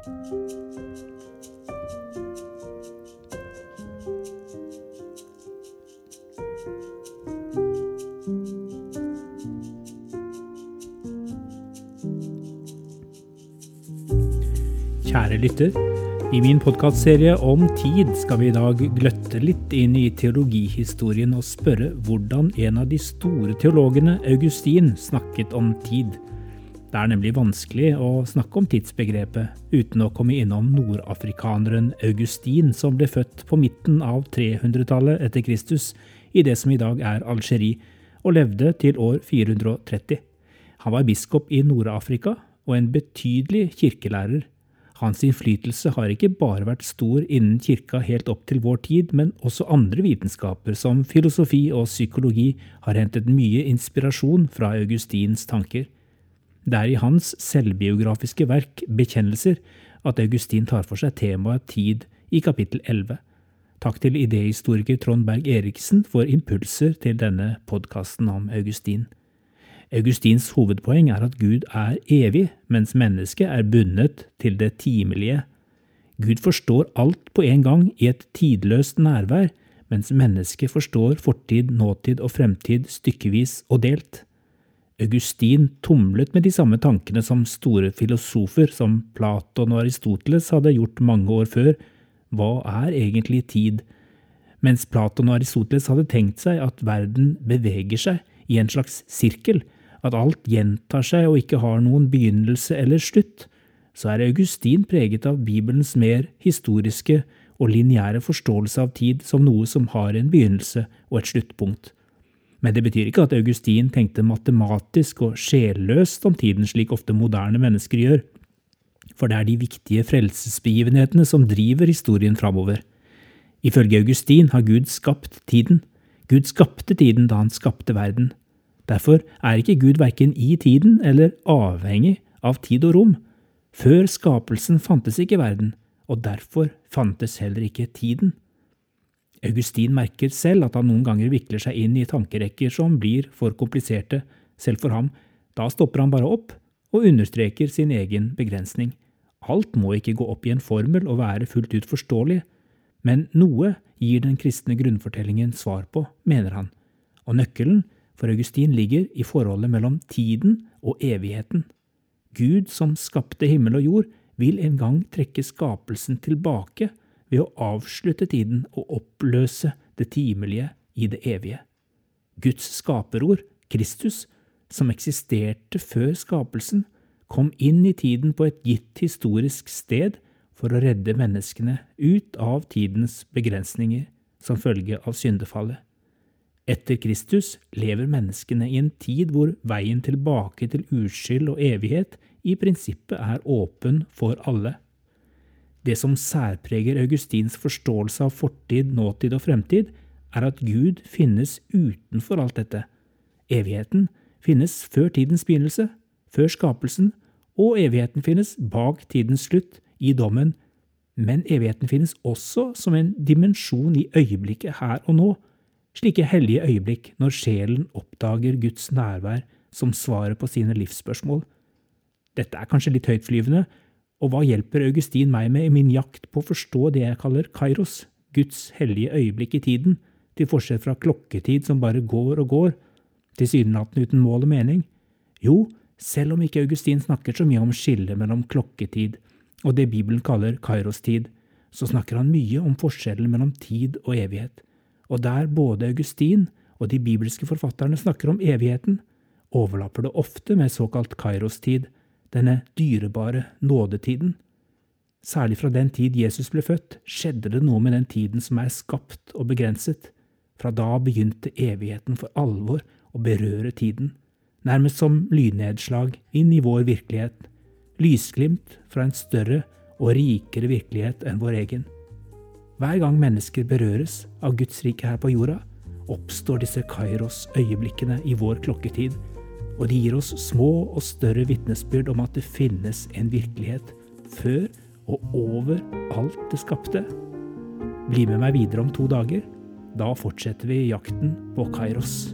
Kjære lytter. I min podkastserie om tid skal vi i dag gløtte litt inn i teologihistorien og spørre hvordan en av de store teologene, Augustin, snakket om tid. Det er nemlig vanskelig å snakke om tidsbegrepet uten å komme innom nordafrikaneren Augustin, som ble født på midten av 300-tallet etter Kristus i det som i dag er Algerie, og levde til år 430. Han var biskop i Nord-Afrika og en betydelig kirkelærer. Hans innflytelse har ikke bare vært stor innen kirka helt opp til vår tid, men også andre vitenskaper som filosofi og psykologi har hentet mye inspirasjon fra Augustins tanker. Det er i hans selvbiografiske verk Bekjennelser at Augustin tar for seg temaet tid i kapittel 11. Takk til idéhistoriker Trond Berg Eriksen for impulser til denne podkasten om Augustin. Augustins hovedpoeng er at Gud er evig, mens mennesket er bundet til det timelige. Gud forstår alt på en gang i et tidløst nærvær, mens mennesket forstår fortid, nåtid og fremtid stykkevis og delt. Augustin tumlet med de samme tankene som store filosofer som Platon og Aristoteles hadde gjort mange år før. Hva er egentlig tid? Mens Platon og Aristoteles hadde tenkt seg at verden beveger seg i en slags sirkel, at alt gjentar seg og ikke har noen begynnelse eller slutt, så er Augustin preget av Bibelens mer historiske og lineære forståelse av tid som noe som har en begynnelse og et sluttpunkt. Men det betyr ikke at Augustin tenkte matematisk og sjelløst om tiden slik ofte moderne mennesker gjør, for det er de viktige frelsesbegivenhetene som driver historien framover. Ifølge Augustin har Gud skapt tiden. Gud skapte tiden da han skapte verden. Derfor er ikke Gud verken i tiden eller avhengig av tid og rom. Før skapelsen fantes ikke verden, og derfor fantes heller ikke tiden. Augustin merker selv at han noen ganger vikler seg inn i tankerekker som blir for kompliserte, selv for ham. Da stopper han bare opp og understreker sin egen begrensning. Alt må ikke gå opp i en formel og være fullt ut forståelig, men noe gir den kristne grunnfortellingen svar på, mener han, og nøkkelen for Augustin ligger i forholdet mellom tiden og evigheten. Gud som skapte himmel og jord, vil en gang trekke skapelsen tilbake ved å avslutte tiden og oppløse det timelige i det evige. Guds skaperord, Kristus, som eksisterte før skapelsen, kom inn i tiden på et gitt historisk sted for å redde menneskene ut av tidens begrensninger som følge av syndefallet. Etter Kristus lever menneskene i en tid hvor veien tilbake til uskyld og evighet i prinsippet er åpen for alle. Det som særpreger Augustins forståelse av fortid, nåtid og fremtid, er at Gud finnes utenfor alt dette. Evigheten finnes før tidens begynnelse, før skapelsen, og evigheten finnes bak tidens slutt, i dommen, men evigheten finnes også som en dimensjon i øyeblikket her og nå, slike hellige øyeblikk når sjelen oppdager Guds nærvær som svaret på sine livsspørsmål. Dette er kanskje litt høytflyvende, og hva hjelper Augustin meg med i min jakt på å forstå det jeg kaller kairos, Guds hellige øyeblikk i tiden, til forskjell fra klokketid som bare går og går, tilsynelatende uten mål og mening? Jo, selv om ikke Augustin snakker så mye om skillet mellom klokketid og det Bibelen kaller kairostid, så snakker han mye om forskjellen mellom tid og evighet og der både Augustin og de bibelske forfatterne snakker om evigheten, overlapper det ofte med såkalt kairostid, denne dyrebare nådetiden. Særlig fra den tid Jesus ble født, skjedde det noe med den tiden som er skapt og begrenset. Fra da begynte evigheten for alvor å berøre tiden, nærmest som lynnedslag inn i vår virkelighet, lysglimt fra en større og rikere virkelighet enn vår egen. Hver gang mennesker berøres av Guds rike her på jorda, oppstår disse Kairos-øyeblikkene i vår klokketid, og de gir oss små og større vitnesbyrd om at det finnes en virkelighet før og over alt det skapte. Bli med meg videre om to dager. Da fortsetter vi jakten på Kairos.